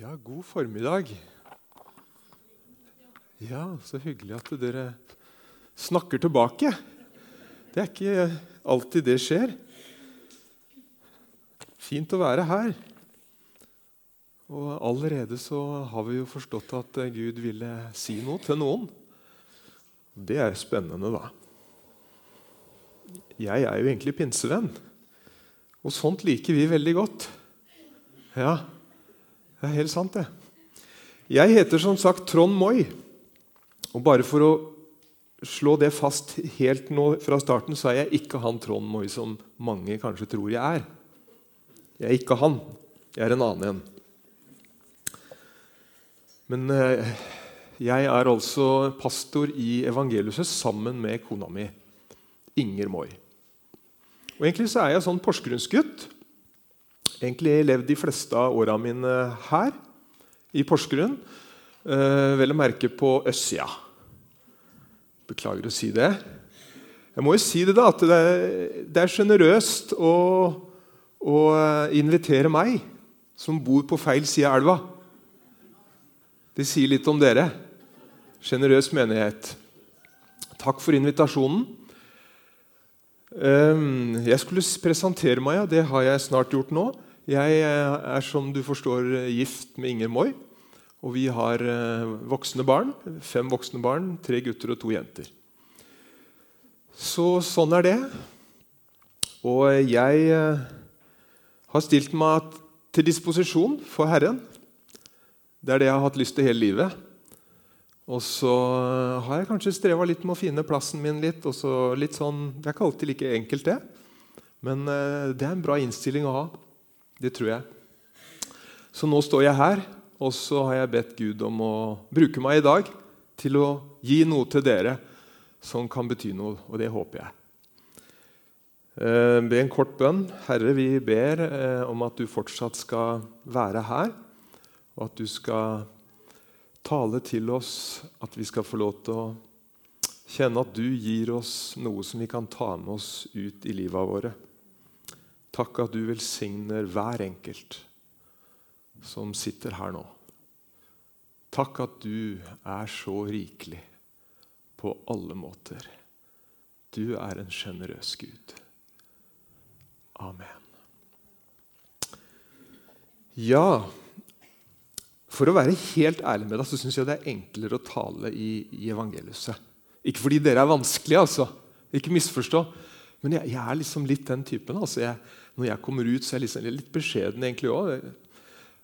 Ja, god formiddag. Ja, så hyggelig at dere snakker tilbake. Det er ikke alltid det skjer. Fint å være her. Og allerede så har vi jo forstått at Gud ville si noe til noen. Det er spennende, da. Jeg er jo egentlig pinsevenn, og sånt liker vi veldig godt. Ja, det er helt sant, det. Jeg heter som sagt Trond Moi. Og bare for å slå det fast helt nå fra starten, så er jeg ikke han Trond Moi som mange kanskje tror jeg er. Jeg er ikke han. Jeg er en annen en. Men eh, jeg er altså pastor i Evangeliuset sammen med kona mi, Inger Moi. Og Egentlig så er jeg sånn porsgrunnsgutt egentlig levd de fleste av åra mine her i Porsgrunn. Eh, vel å merke på østsida. Beklager å si det. Jeg må jo si det, da, at det er sjenerøst å, å invitere meg, som bor på feil side av elva. Det sier litt om dere. Sjenerøs menighet. Takk for invitasjonen. Ehm, jeg skulle presentere meg, ja. Det har jeg snart gjort nå. Jeg er som du forstår gift med Inger Moi. Og vi har eh, voksne barn. Fem voksne barn, tre gutter og to jenter. Så sånn er det. Og jeg eh, har stilt meg til disposisjon for Herren. Det er det jeg har hatt lyst til hele livet. Og så har jeg kanskje streva litt med å finne plassen min litt. og så litt sånn, Det er ikke alltid like enkelt, det. Men eh, det er en bra innstilling å ha. Det tror jeg. Så nå står jeg her, og så har jeg bedt Gud om å bruke meg i dag til å gi noe til dere som kan bety noe, og det håper jeg. Eh, be en kort bønn. Herre, vi ber eh, om at du fortsatt skal være her, og at du skal tale til oss, at vi skal få lov til å kjenne at du gir oss noe som vi kan ta med oss ut i livet våre. Takk at du velsigner hver enkelt som sitter her nå. Takk at du er så rikelig på alle måter. Du er en sjenerøs Gud. Amen. Ja, for å være helt ærlig med deg, så syns jeg det er enklere å tale i, i evangeliet. Ikke fordi dere er vanskelige, altså. Ikke misforstå. Men jeg, jeg, er liksom litt den typen. Altså jeg, når jeg kommer ut, så er jeg liksom, litt beskjeden egentlig òg.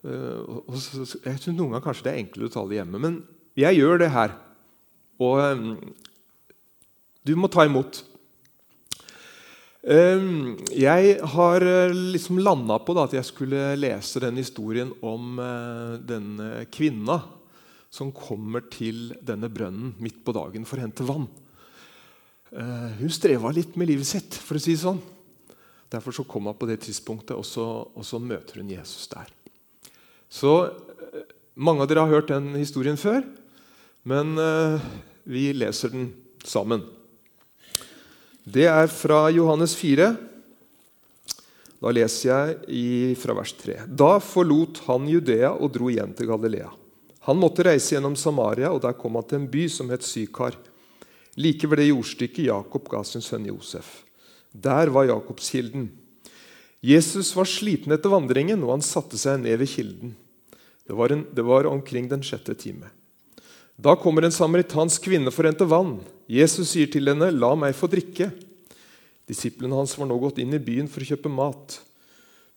Uh, jeg synes Noen ganger kanskje det er enklere å tale hjemme, men jeg gjør det her. Og um, du må ta imot. Um, jeg har liksom landa på at jeg skulle lese den historien om denne kvinna som kommer til denne brønnen midt på dagen for å hente vann. Hun streva litt med livet sitt, for å si det sånn. Derfor så kom hun på det tidspunktet, og så, og så møter hun Jesus der. Så uh, Mange av dere har hørt den historien før, men uh, vi leser den sammen. Det er fra Johannes 4. Da leser jeg fra vers 3. Da forlot han Judea og dro igjen til Galilea. Han måtte reise gjennom Samaria, og der kom han til en by som het Sykar like ved det jordstykket Jakob ga sin sønn Josef. Der var Jakobskilden. Jesus var sliten etter vandringen, og han satte seg ned ved kilden. Det var, en, det var omkring den sjette time. Da kommer en samaritansk kvinne for å hente vann. Jesus sier til henne, 'La meg få drikke.' Disiplene hans var nå gått inn i byen for å kjøpe mat.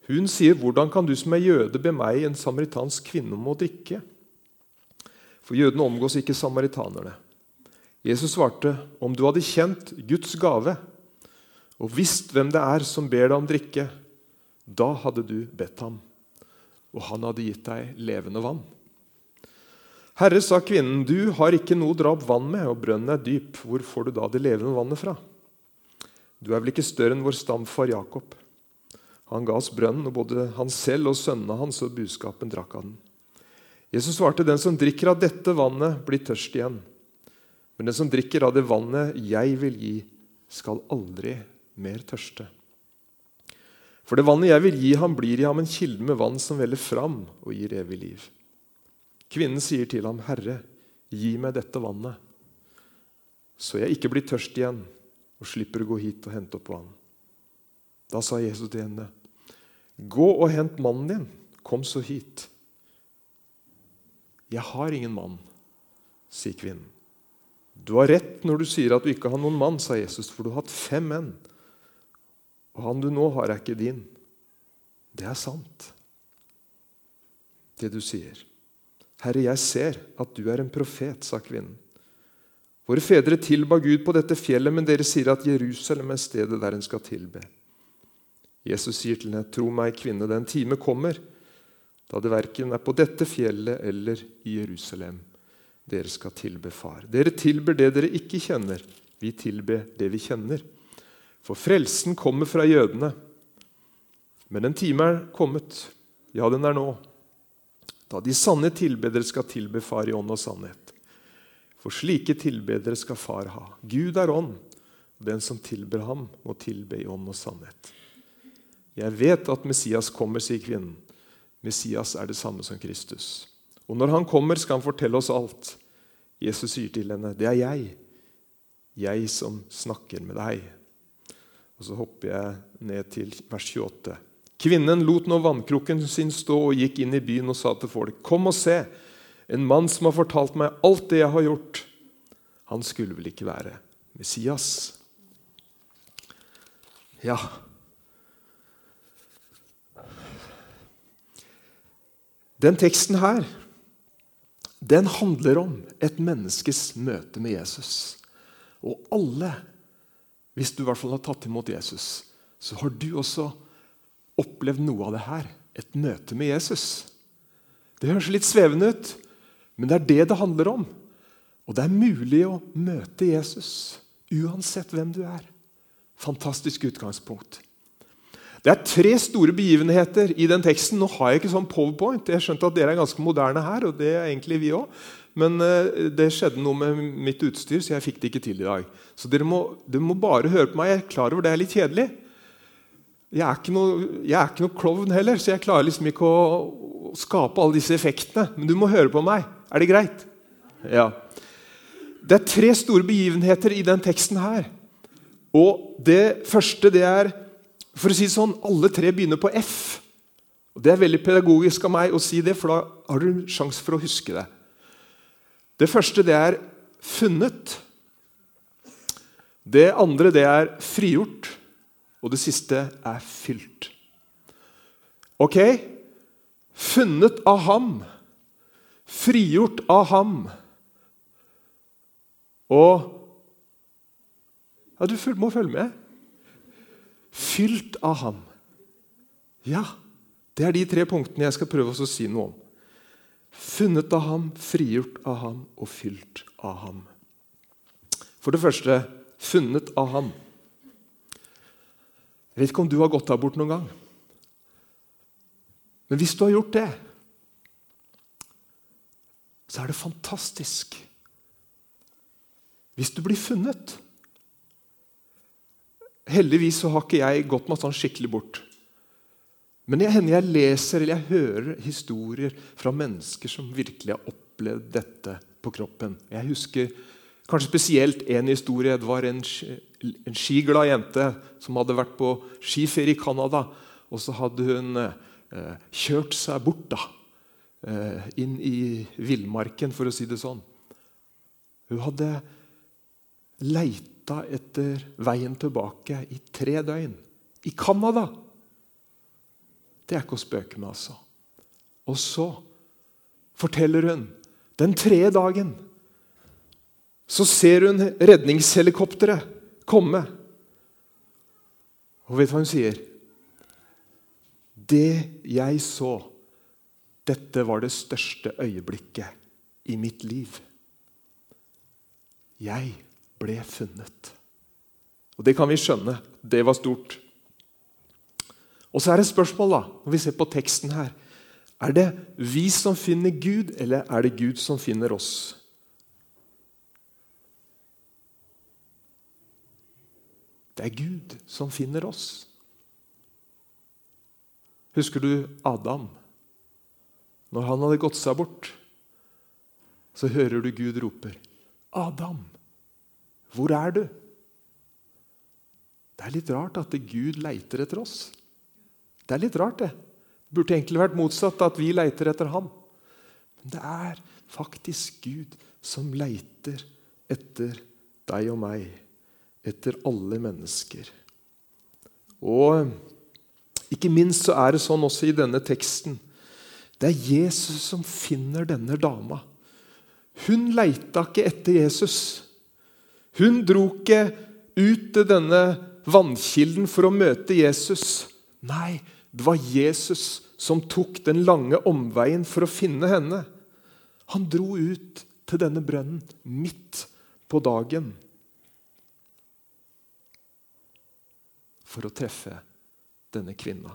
Hun sier, 'Hvordan kan du som er jøde, be meg, en samaritansk kvinne, om å drikke?' For jødene omgås ikke samaritanerne. Jesus svarte, 'Om du hadde kjent Guds gave' og visst hvem det er som ber deg om drikke, da hadde du bedt ham, og han hadde gitt deg levende vann. Herre, sa kvinnen, du har ikke noe å dra opp vann med, og brønnen er dyp. Hvor får du da det levende vannet fra? Du er vel ikke større enn vår stamfar Jakob. Han ga oss brønnen, og både han selv og sønnene hans og buskapen drakk av den. Jesus svarte, den som drikker av dette vannet, blir tørst igjen. Men den som drikker av det vannet jeg vil gi, skal aldri mer tørste. For det vannet jeg vil gi ham, blir i ham en kilde med vann som veller fram og gir evig liv. Kvinnen sier til ham, 'Herre, gi meg dette vannet, så jeg ikke blir tørst igjen og slipper å gå hit og hente opp vann.' Da sa Jesus til henne, 'Gå og hent mannen din. Kom så hit.' 'Jeg har ingen mann', sier kvinnen. 'Du har rett når du sier at du ikke har noen mann', sa Jesus, 'for du har hatt fem menn.' 'Og han du nå har, er ikke din.' Det er sant, det du sier. 'Herre, jeg ser at du er en profet', sa kvinnen. Våre fedre tilba Gud på dette fjellet, men dere sier at Jerusalem er stedet der en skal tilbe. Jesus sier til henne, 'Tro meg, kvinne, den time kommer' da det verken er på dette fjellet eller i Jerusalem dere skal tilbe Far. Dere tilber det dere ikke kjenner. Vi tilber det vi kjenner. For frelsen kommer fra jødene. Men en time er kommet, ja, den er nå, da de sanne tilbedere skal tilbe Far i ånd og sannhet. For slike tilbedere skal Far ha. Gud er ånd, og den som tilber ham, må tilbe i ånd og sannhet. Jeg vet at Messias kommer, sier kvinnen. Messias er det samme som Kristus. Og når han kommer, skal han fortelle oss alt. Jesus sier til henne, 'Det er jeg, jeg som snakker med deg.' Og Så hopper jeg ned til vers 28. Kvinnen lot nå vannkrukken sin stå og gikk inn i byen og sa til folk.: Kom og se, en mann som har fortalt meg alt det jeg har gjort. Han skulle vel ikke være Messias? Ja. Den teksten her den handler om et menneskes møte med Jesus. Og alle, hvis du i hvert fall har tatt imot Jesus, så har du også opplevd noe av det her. Et møte med Jesus. Det høres litt svevende ut, men det er det det handler om. Og det er mulig å møte Jesus uansett hvem du er. Fantastisk utgangspunkt. Det er tre store begivenheter i den teksten. Nå har jeg ikke sånn powerpoint. Jeg skjønte at dere er ganske moderne her, og det er egentlig vi også. Men uh, det skjedde noe med mitt utstyr, så jeg fikk det ikke til i dag. Så dere må, dere må bare høre på meg. Jeg er klar over det er litt kjedelig. Jeg er, ikke noe, noe klovn heller, så jeg klarer liksom ikke å, skape alle disse effektene. Men du må høre på meg. Er det greit? Ja. Det er tre store begivenheter i den teksten her. Og det første det er For å si det sånn, alle tre begynner på F. Og Det er veldig pedagogisk av meg å si det, for da har du sjanse for å huske det. Det første det er funnet. Det andre det er frigjort. Og det siste er fylt. Ok? Funnet av ham. Frigjort av ham. Og Ja, du må følge med. Fylt av ham. Ja, det er de tre punktene jeg skal prøve å si noe om. Funnet av ham, frigjort av ham og fylt av ham. For det første funnet av ham. Jeg vet ikke om du har gått abort bort noen gang. Men hvis du har gjort det, så er det fantastisk. Hvis du blir funnet. Heldigvis så har ikke jeg gått meg sånn skikkelig bort. Men jeg hender jeg leser eller jeg hører historier fra mennesker som virkelig har opplevd dette på kroppen. Jeg husker kanskje spesielt en historie. Det var en en skiglad jente som hadde vært på skiferie i Canada. Og så hadde hun eh, kjørt seg bort da, eh, inn i villmarken, for å si det sånn. Hun hadde leita etter veien tilbake i tre døgn. I Canada! Det er ikke å spøke med, altså. Og så forteller hun den tredje dagen så ser hun redningshelikopteret komme. Og vet du hva hun sier? Det jeg så, dette var det største øyeblikket i mitt liv. Jeg ble funnet. Og Det kan vi skjønne. Det var stort. Og så er det et spørsmål, da, når vi ser på teksten her. Er det vi som finner Gud, eller er det Gud som finner oss? Det er Gud som finner oss. Husker du Adam? Når han hadde gått seg bort, så hører du Gud roper, 'Adam, hvor er du?' Det er litt rart at Gud leiter etter oss. Det er litt rart, det. Det burde egentlig vært motsatt, at vi leiter etter ham. Men det er faktisk Gud som leiter etter deg og meg, etter alle mennesker. Og ikke minst så er det sånn også i denne teksten. Det er Jesus som finner denne dama. Hun leita ikke etter Jesus. Hun dro ikke ut til denne vannkilden for å møte Jesus. Nei, det var Jesus som tok den lange omveien for å finne henne. Han dro ut til denne brønnen midt på dagen for å treffe denne kvinna.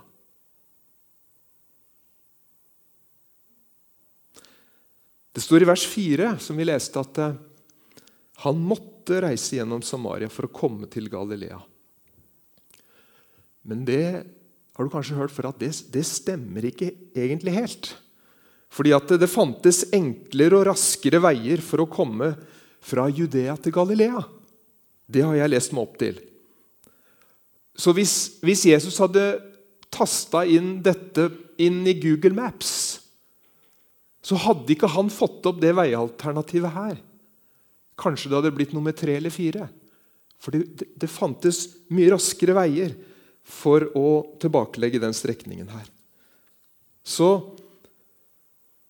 Det står i vers 4, som vi leste, at eh, han måtte reise gjennom Samaria for å komme til Galilea. Men det har du kanskje hørt før at det, det stemmer ikke egentlig helt. Fordi at det, fantes enklere og raskere veier for å komme fra Judea til Galilea. Det har jeg lest meg opp til. Så hvis, hvis Jesus hadde tasta inn dette inn i Google Maps så hadde ikke han fått opp det veialternativet her. Kanskje det hadde blitt nummer tre eller fire. For det, det fantes mye raskere veier for å tilbakelegge den strekningen her. Så,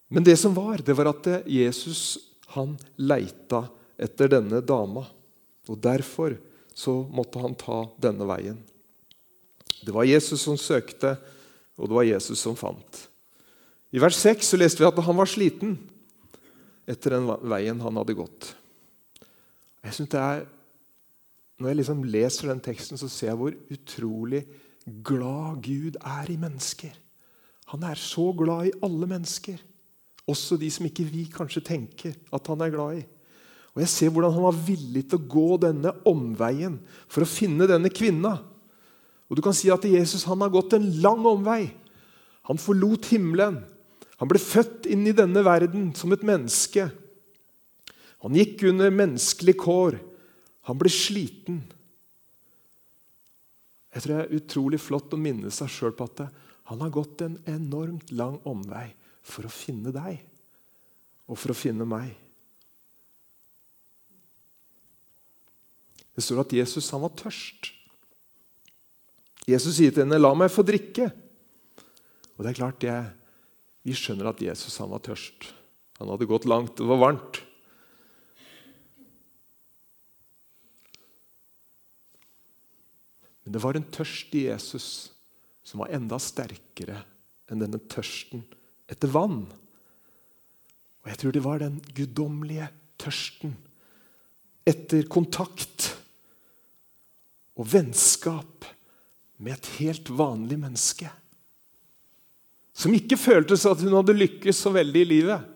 men det som var, det var at Jesus han leita etter denne dama. Og Derfor så måtte han ta denne veien. Det var Jesus som søkte, og det var Jesus som fant. I vers 6 så leste vi at han var sliten etter den veien han hadde gått. Jeg synes det er, Når jeg liksom leser den teksten, så ser jeg hvor utrolig glad Gud er i mennesker. Han er så glad i alle mennesker, også de som ikke vi kanskje tenker at han er glad i. Og Jeg ser hvordan han var villig til å gå denne omveien for å finne denne kvinna. Og du kan si at Jesus han har gått en lang omvei. Han forlot himmelen. Han ble født inn i denne verden som et menneske. Han gikk under menneskelig kår. Han ble sliten. Jeg tror det er utrolig flott å minne seg sjøl på at han har gått en enormt lang omvei for å finne deg og for å finne meg. Det står at Jesus han var tørst. Jesus sier til henne, 'La meg få drikke'. Og det er klart, det vi skjønner at Jesus han var tørst. Han hadde gått langt. Det var varmt. Men det var en tørst i Jesus som var enda sterkere enn denne tørsten etter vann. Og Jeg tror det var den guddommelige tørsten etter kontakt og vennskap med et helt vanlig menneske. Som ikke følte seg at hun hadde lykkes så veldig i livet.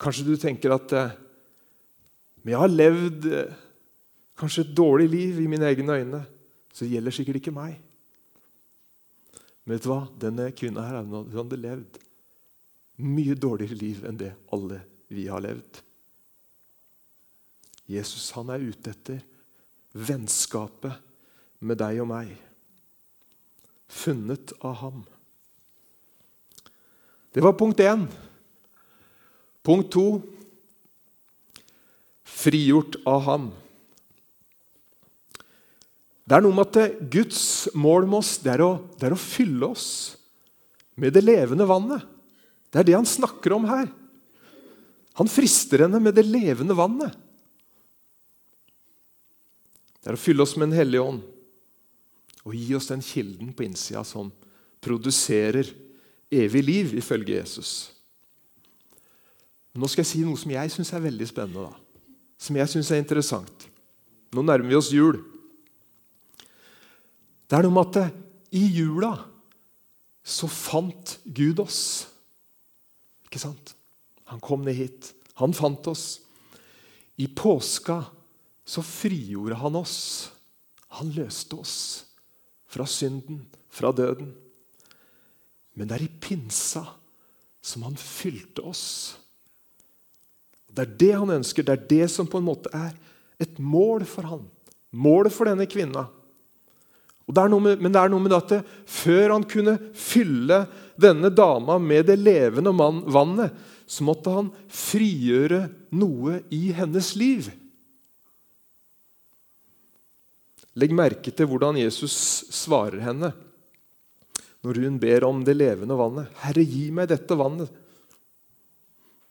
Kanskje du tenker at eh, men jeg har levd eh, kanskje et dårlig liv i mine egne øyne, så det gjelder sikkert ikke meg. Men vet du hva? Denne kvinna her, hun hadde levd mye dårligere liv enn det alle vi har levd. Jesus han er ute etter vennskapet med deg og meg funnet av ham. Det var punkt én. Punkt to frigjort av ham. Det er noe med at Guds mål med oss det er, å, det er å fylle oss med det levende vannet. Det er det han snakker om her. Han frister henne med det levende vannet. Det er å fylle oss med Den hellige ånd og gi oss den kilden på innsida som produserer evig liv, ifølge Jesus. Nå skal jeg si noe som jeg syns er veldig spennende. Da. Som jeg syns er interessant. Nå nærmer vi oss jul. Det er noe med at i jula så fant Gud oss. Ikke sant? Han kom ned hit. Han fant oss. I påska så frigjorde han oss. Han løste oss fra synden, fra døden. Men det er i pinsa som han fylte oss. Det er det han ønsker. Det er det som på en måte er et mål for han. Målet for denne kvinna. Det med, men det er noe med at før han kunne fylle denne dama med det levende mann, vannet, så måtte han frigjøre noe i hennes liv. Legg merke til hvordan Jesus svarer henne når hun ber om det levende vannet. 'Herre, gi meg dette vannet.'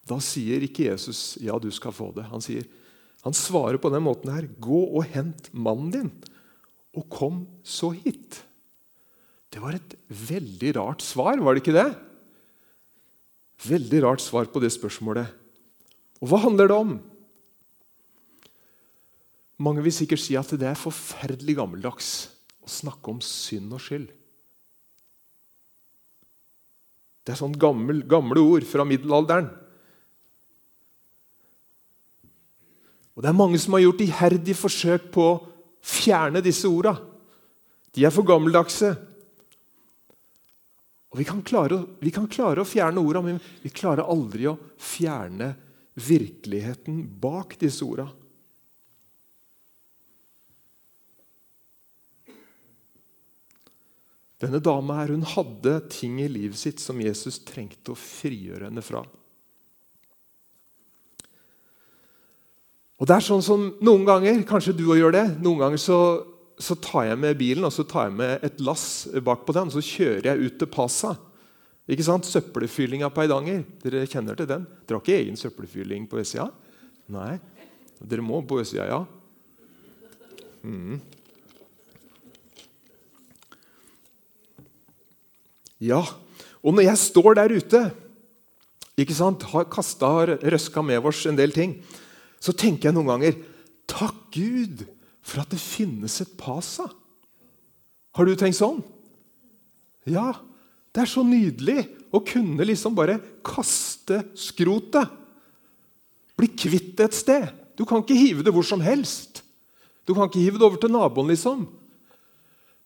Da sier ikke Jesus 'ja, du skal få det'. Han, sier, han svarer på den måten her. 'Gå og hent mannen din, og kom så hit'. Det var et veldig rart svar, var det ikke det? Veldig rart svar på det spørsmålet. Og hva handler det om? Mange vil sikkert si at det er forferdelig gammeldags å snakke om synd og skyld. Det er sånn gammel, gamle ord fra middelalderen. Og Det er mange som har gjort iherdig forsøk på fjerne disse orda. De er for gammeldagse. Og vi kan, klare, vi kan klare å fjerne orda, men vi klarer aldri å fjerne virkeligheten bak disse orda. Denne dama her, hun hadde ting i livet sitt som Jesus trengte å frigjøre henne fra. Og det er sånn som Noen ganger kanskje du òg gjør det, noen ganger så, så, tar jeg med bilen og så tar jeg med et lass bak på den, og så kjører jeg ut til Pasa. Ikke sant? Søppelfyllinga på Eidanger. Dere kjenner til den? Dere har ikke egen søppelfylling på østsida? Nei. Dere må på østsida, ja. Mm. Ja, og når jeg står der ute ikke sant, har kasta har røska med oss en del ting, så tenker jeg noen ganger Takk Gud for at det finnes et Pasa. Har du tenkt sånn? Ja. Det er så nydelig å kunne liksom bare kaste skrotet. Bli kvitt det et sted. Du kan ikke hive det hvor som helst. Du kan ikke hive det over til naboen, liksom.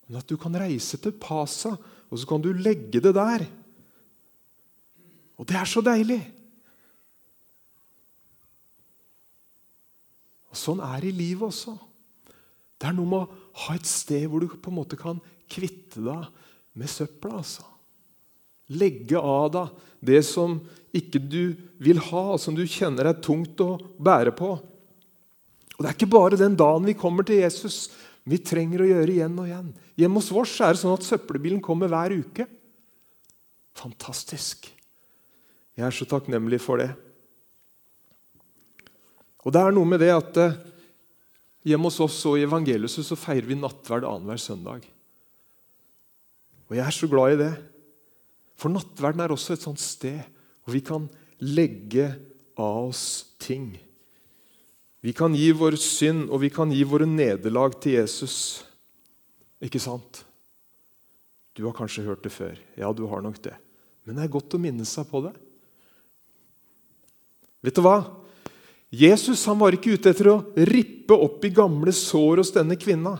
Men at du kan reise til Pasa, og så kan du legge det der. Og det er så deilig. Og Sånn er det i livet også. Det er noe med å ha et sted hvor du på en måte kan kvitte deg med søpla. altså. Legge av deg det som ikke du vil ha, som du kjenner er tungt å bære på. Og Det er ikke bare den dagen vi kommer til Jesus. Vi trenger å gjøre igjen og igjen. Hjemme hos oss er det sånn at søppelbilen kommer hver uke. Fantastisk. Jeg er så takknemlig for det. Og det er noe med det at eh, hjemme hos oss og i evangeliet så feirer vi nattverd annenhver søndag. Og jeg er så glad i det. For nattverden er også et sånt sted hvor vi kan legge av oss ting. Vi kan gi vår synd og vi kan gi våre nederlag til Jesus. Ikke sant? Du har kanskje hørt det før. Ja, du har nok det. Men det er godt å minne seg på det. Vet du hva? Jesus han var ikke ute etter å rippe opp i gamle sår hos denne kvinna.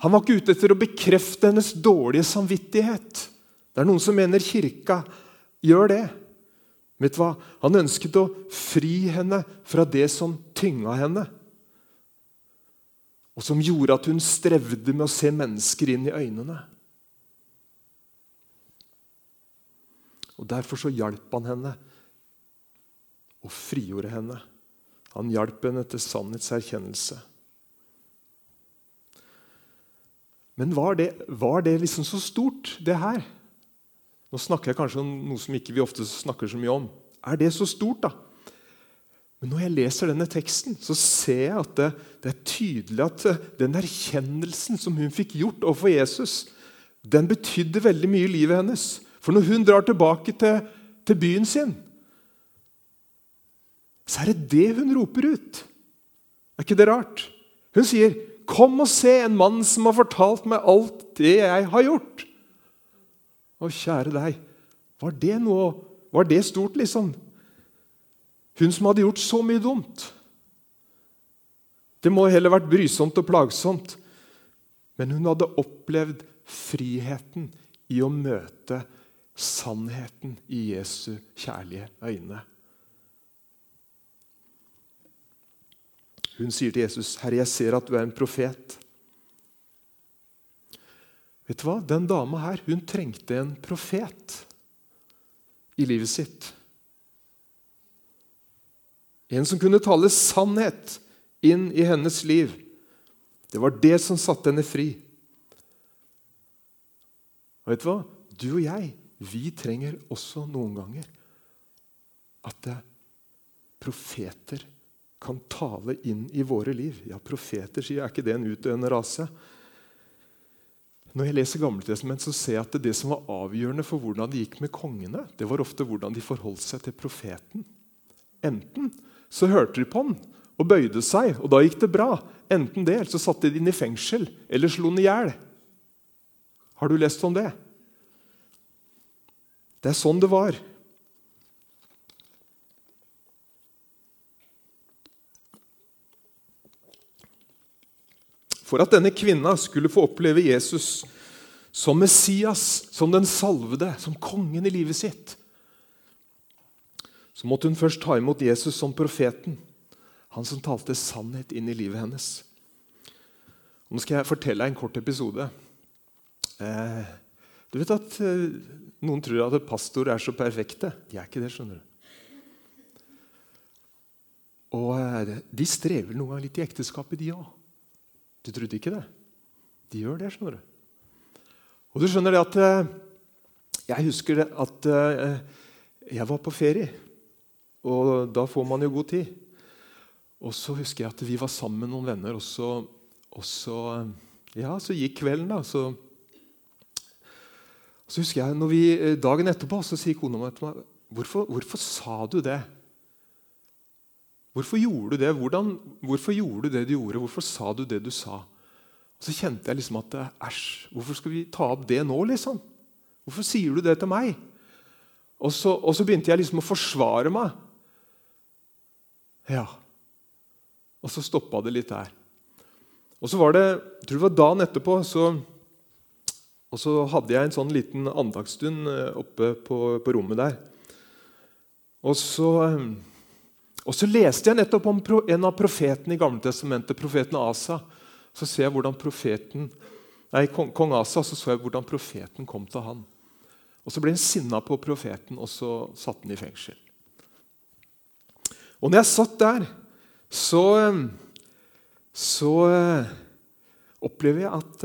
Han var ikke ute etter å bekrefte hennes dårlige samvittighet. Det er noen som mener kirka gjør det. Vet du hva? Han ønsket å fri henne fra det som tynga henne. Og som gjorde at hun strevde med å se mennesker inn i øynene. Og Derfor så hjalp han henne og frigjorde henne. Han hjalp henne til sannhetserkjennelse. Men var det, var det liksom så stort, det her? Nå snakker jeg kanskje om noe som ikke vi ofte snakker så mye om. Er det så stort, da? Men når jeg leser denne teksten, så ser jeg at det, det er tydelig at eh, den erkjennelsen som hun fikk gjort overfor Jesus, den betydde veldig mye i livet hennes. For når hun drar tilbake til, til byen sin, så er det det hun roper ut. Er ikke det rart? Hun sier, 'Kom og se en mann som har fortalt meg alt det jeg har gjort.' Å, kjære deg, var det noe Var det stort, liksom? Hun som hadde gjort så mye dumt. Det må heller vært brysomt og plagsomt. Men hun hadde opplevd friheten i å møte sannheten i Jesu kjærlige øyne. Hun sier til Jesus, 'Herre, jeg ser at du er en profet.' Vet du hva? Den dama her hun trengte en profet i livet sitt. En som kunne tale sannhet inn i hennes liv. Det var det som satte henne fri. Og vet Du hva? Du og jeg vi trenger også noen ganger at det profeter kan tale inn i våre liv. Ja, profeter, sier jeg. Er ikke det en utdøende rase? Når jeg leser Gammeltestamentet, så ser jeg at det som var avgjørende for hvordan det gikk med kongene, det var ofte hvordan de forholdt seg til profeten. Enten så hørte de på han og bøyde seg, og da gikk det bra. Enten det, eller så satte de den i fengsel eller slo den i hjel. Har du lest om det? Det er sånn det var. For at denne kvinna skulle få oppleve Jesus som Messias, som den salvede, som kongen i livet sitt, så måtte hun først ta imot Jesus som profeten, han som talte sannhet inn i livet hennes. Nå skal jeg fortelle deg en kort episode. Eh, du vet at eh, Noen tror at pastorer er så perfekte. De er ikke det. skjønner du. Og eh, De strever noen ganger litt i ekteskapet, de òg. Du trodde ikke det? De gjør det, skjønner du. Og du skjønner det at eh, Jeg husker at eh, jeg var på ferie. Og da får man jo god tid. Og så husker jeg at vi var sammen med noen venner, og så, og så, ja, så gikk kvelden. da, så, så husker jeg, når vi, eh, Dagen etterpå så sier kona mi til meg hvorfor, hvorfor sa du det? Hvorfor gjorde du det? Hvordan, hvorfor gjorde du det du gjorde? Hvorfor sa du det du sa? Og Så kjente jeg liksom at æsj, hvorfor skal vi ta opp det nå? liksom? Hvorfor sier du det til meg? Og så, og så begynte jeg liksom å forsvare meg. Ja. Og så stoppa det litt der. Og så var det jeg tror det var dagen etterpå så, og så hadde jeg en sånn liten andagsstund eh, oppe på, på rommet der. Og så eh, og så leste jeg nettopp om en av profetene i Gamle Testamentet, profeten Asa. Så ser jeg hvordan profeten, nei, kong, kong Asa, så så jeg hvordan profeten kom til han. Og Så ble han sinna på profeten, og så satte han i fengsel. Og når jeg satt der, så, så opplever jeg at,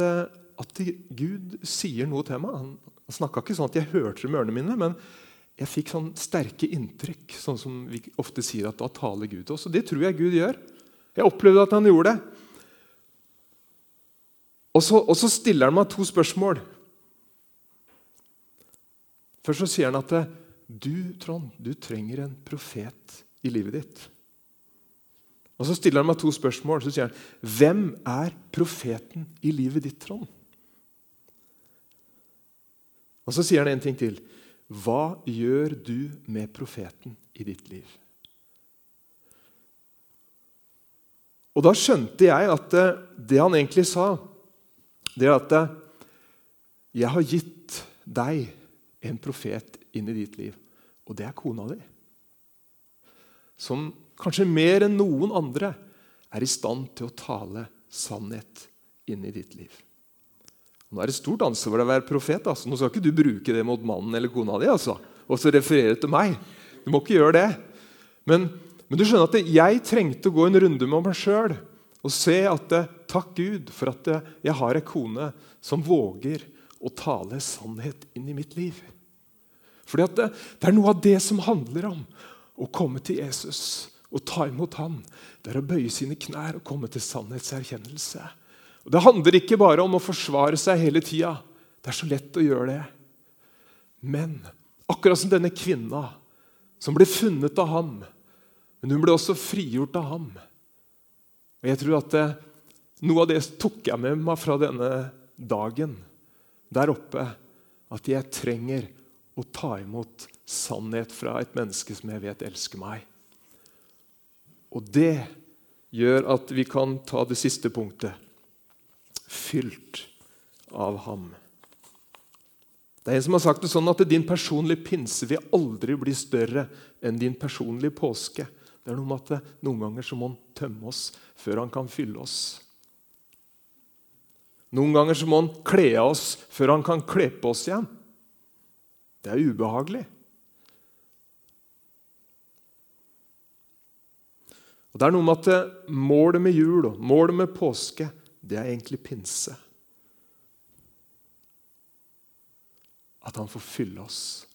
at Gud sier noe til meg. Han, han snakka ikke sånn at jeg hørte det med ørene mine, men jeg fikk sånn sterke inntrykk, sånn som vi ofte sier at da taler Gud til oss. Og det tror jeg Gud gjør. Jeg opplevde at han gjorde det. Og så, og så stiller han meg to spørsmål. Først så sier han at du, Trond, du trenger en profet i livet ditt. Og Så stiller han meg to spørsmål. Så sier han, 'Hvem er profeten i livet ditt, Trond?' Og Så sier han en ting til. Hva gjør du med profeten i ditt liv? Og Da skjønte jeg at eh, det han egentlig sa, det er at eh, jeg har gitt deg en profet inn i ditt liv, og det er kona di. Som kanskje mer enn noen andre er i stand til å tale sannhet inn i ditt liv. Nå er det stort ansvar å være profet. Altså. Nå skal ikke du bruke det mot mannen eller kona di altså. og så referere til meg. Du må ikke gjøre det. Men, men, du skjønner at jeg trengte å gå en runde med meg sjøl og se at takk Gud for at jeg har ei kone som våger å tale sannhet inn i mitt liv. Fordi det, det, er noe av det som handler om å komme til Jesus og ta imot ham. Det er å bøye sine knær og komme til sannhetserkjennelse. Og Det handler ikke bare om å forsvare seg hele tida. Det er så lett å gjøre det. Men akkurat som denne kvinna som ble funnet av ham, men hun ble også frigjort av ham. Og jeg tror at det, Noe av det tok jeg med meg fra denne dagen der oppe. At jeg trenger å ta imot sannhet fra et menneske som jeg vet elsker meg. Og det gjør at vi kan ta det siste punktet fylt av ham. Det er en som har sagt det sånn at din personlige pinse vil aldri bli større enn din personlige påske. Det er noe med at Noen ganger så må han tømme oss før han kan fylle oss. Noen ganger så må han kle av oss før han kan kle på oss igjen. Det er ubehagelig. Og Det er noe med at målet med jul og målet med påske, det er egentlig pinse. at han får fylle oss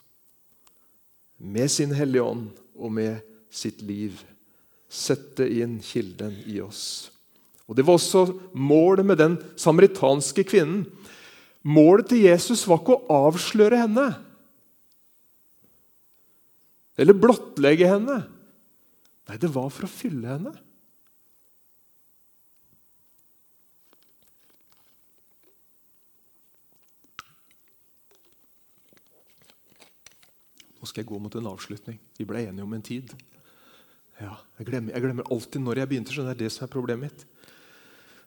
med sin Hellige Ånd og med sitt liv. Sette inn kilden i oss. Og Det var også målet med den samaritanske kvinnen. Målet til Jesus var ikke å avsløre henne eller blottlegge henne. Nei, det var for å fylle henne. Nå skal jeg gå mot en avslutning. Vi ble enige om en tid. Ja, jeg, glemmer, jeg glemmer alltid når jeg begynte. så Det er det som er problemet mitt.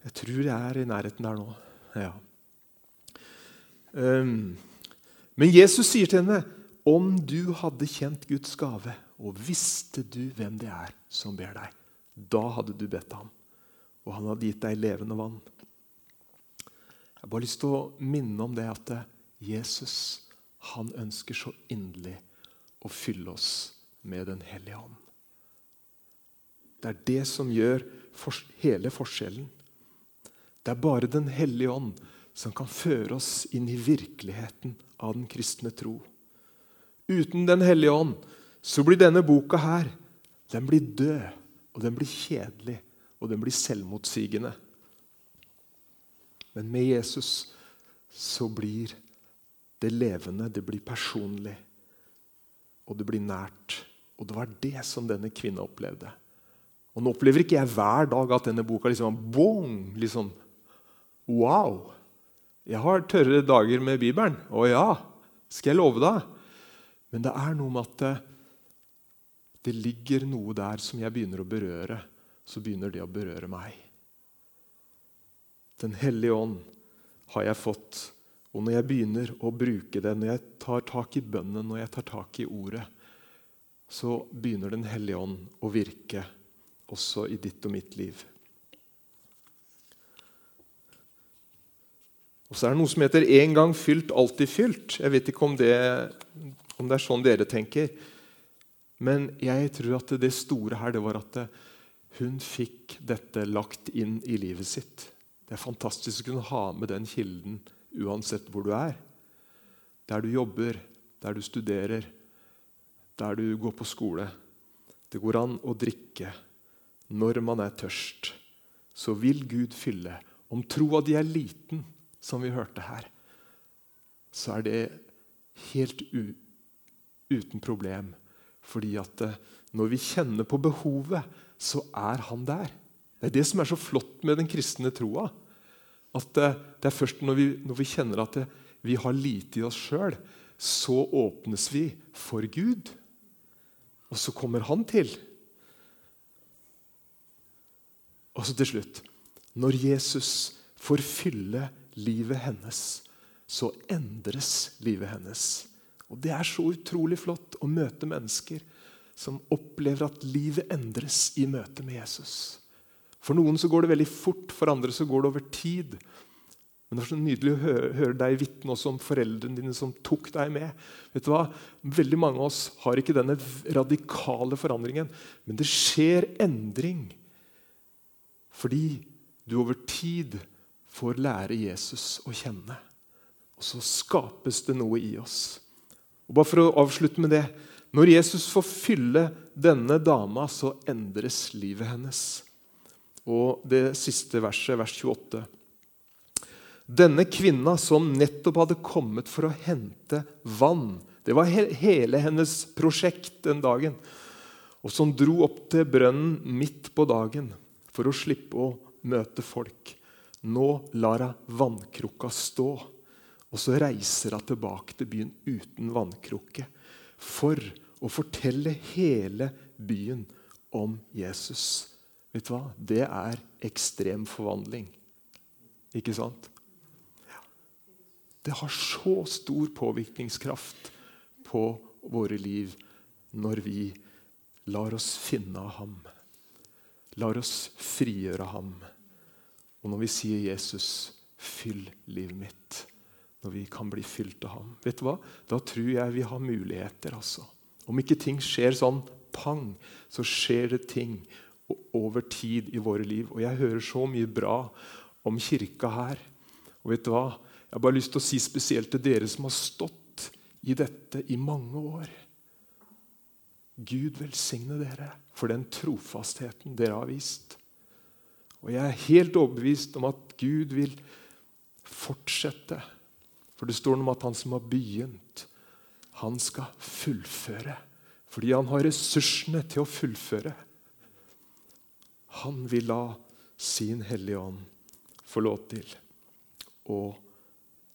Jeg tror jeg er i nærheten der nå. Ja. Um, men Jesus sier til henne om du hadde kjent Guds gave og visste du hvem det er som ber deg, da hadde du bedt ham, og han hadde gitt deg levende vann. Jeg har bare lyst til å minne om det at Jesus han ønsker så inderlig å fylle oss med Den hellige ånd. Det er det som gjør hele forskjellen. Det er bare Den hellige ånd som kan føre oss inn i virkeligheten av den kristne tro. Uten Den hellige ånd så blir denne boka her den blir død, og den blir kjedelig, og den blir selvmotsigende. Men med Jesus så blir det levende, det blir personlig og det blir nært. Og det var det som denne kvinna opplevde. Og Nå opplever ikke jeg hver dag at denne boka liksom bong, liksom, Wow! Jeg har tørre dager med Bibelen. Å ja, skal jeg love deg. Men det er noe med at det, det ligger noe der som jeg begynner å berøre. Så begynner det å berøre meg. Den hellige ånd har jeg fått og når jeg begynner å bruke det, når jeg tar tak i bønnen, når jeg tar tak i ordet, så begynner Den hellige ånd å virke også i ditt og mitt liv. Og så er det noe som heter 'en gang fylt, alltid fylt'. Jeg vet ikke om det, om det er sånn dere tenker. Men jeg tror at det store her det var at hun fikk dette lagt inn i livet sitt. Det er fantastisk å kunne ha med den kilden uansett hvor du er. Der du jobber, der du studerer, der du går på skole. Det går an å drikke når man er tørst. Så vil Gud fylle. Om troa di er liten, som vi hørte her, så er det helt uten problem. Fordi at eh, når vi kjenner på behovet, så er han der. Det er det som er så flott med den kristne troa. At det, er først når vi, når vi, kjenner at det, vi har lite i oss sjøl, så åpnes vi for Gud. Og så kommer Han til. Og så til slutt Når Jesus får fylle livet hennes, så endres livet hennes. Og Det er så utrolig flott å møte mennesker som opplever at livet endres i møte med Jesus. For noen så går det veldig fort, for andre så går det over tid. Men det er så nydelig å høre, høre deg vitne også om foreldrene dine som tok deg med. Vet du hva? Veldig mange av oss har ikke denne radikale forandringen. Men det skjer endring fordi du over tid får lære Jesus å kjenne. Og så skapes det noe i oss. Og bare for å avslutte med det Når Jesus får fylle denne dama, så endres livet hennes og det siste verset, vers 28. Denne kvinna som nettopp hadde kommet for å hente vann Det var hele hennes prosjekt den dagen. Og som dro opp til brønnen midt på dagen for å slippe å møte folk. Nå lar hun vannkrukka stå, og så reiser hun tilbake til byen uten vannkrukke for å fortelle hele byen om Jesus. Vet du hva? Det er ekstrem forvandling. Ikke sant? Det har så stor påvirkningskraft på våre liv når vi lar oss finne av ham. Lar oss frigjøre ham. Og når vi sier 'Jesus, fyll livet mitt', når vi kan bli fylt av ham, vet du hva? da tror jeg vi har muligheter. altså. Om ikke ting skjer sånn pang, så skjer det ting over tid i våre liv. Og jeg hører så mye bra om kirka her. Og vet du hva? Jeg har bare lyst til å si spesielt til dere som har stått i dette i mange år. Gud velsigne dere for den trofastheten dere har vist. Og jeg er helt overbevist om at Gud vil fortsette. For det står noe om at han som har begynt, han skal fullføre. Fordi han har ressursene til å fullføre. Han vil la sin Hellige Ånd få lov til å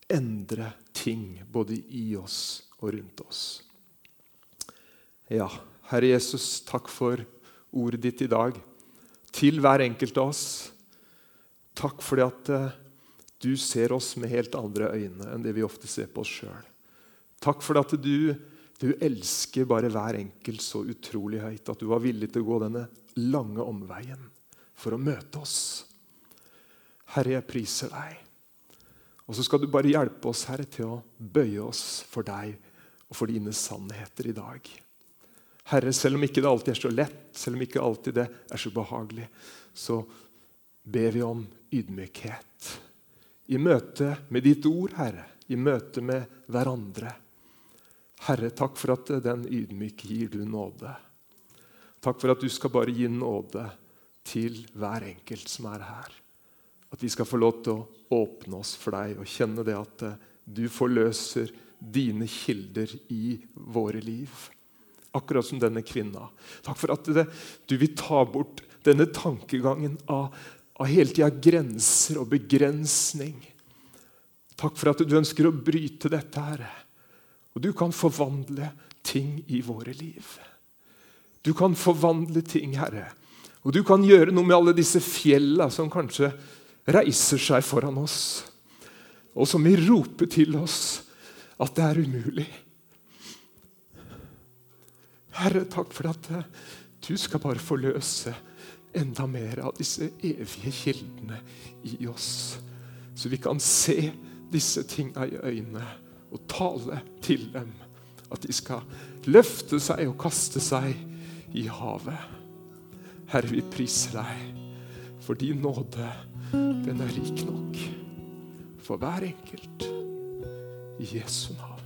endre ting både i oss og rundt oss. Ja, Herre Jesus, takk for ordet ditt i dag til hver enkelt av oss. Takk fordi at uh, du ser oss med helt andre øyne enn det vi ofte ser på oss sjøl. Takk for at du, du elsker bare hver enkelt så utrolig høyt at du var villig til å gå denne lange omveien for å møte oss. Herre, jeg priser deg. Og så skal du bare hjelpe oss, Herre, til å bøye oss for deg og for dine sannheter i dag. Herre, selv om ikke det alltid er så lett, selv om ikke alltid det er så behagelig, så ber vi om ydmykhet. I møte med ditt ord, Herre. I møte med hverandre. Herre, takk for at den ydmyke gir du nåde. Takk for at du skal bare gi nåde til hver enkelt som er her. At vi skal få lov til å åpne oss for deg og kjenne det at eh, du forløser dine kilder i våre liv. Akkurat som denne kvinna. Takk for at det, du vil ta bort denne tankegangen av, av hele tida grenser og begrensning. Takk for at du ønsker å bryte dette, Herre. Og du kan forvandle ting i våre liv. Du kan forvandle ting, Herre. Og du kan gjøre noe med alle disse fjella som kanskje reiser seg foran oss, og som vil rope til oss at det er umulig. Herre, takk for at eh, du skal bare forløse enda mer av disse evige kildene i oss. Så vi kan se disse tinga i øynene og tale til dem. At de skal løfte seg og kaste seg i havet. Herre, vi priser deg for din nåde. Den er rik nok for hver enkelt. I Jesu navn.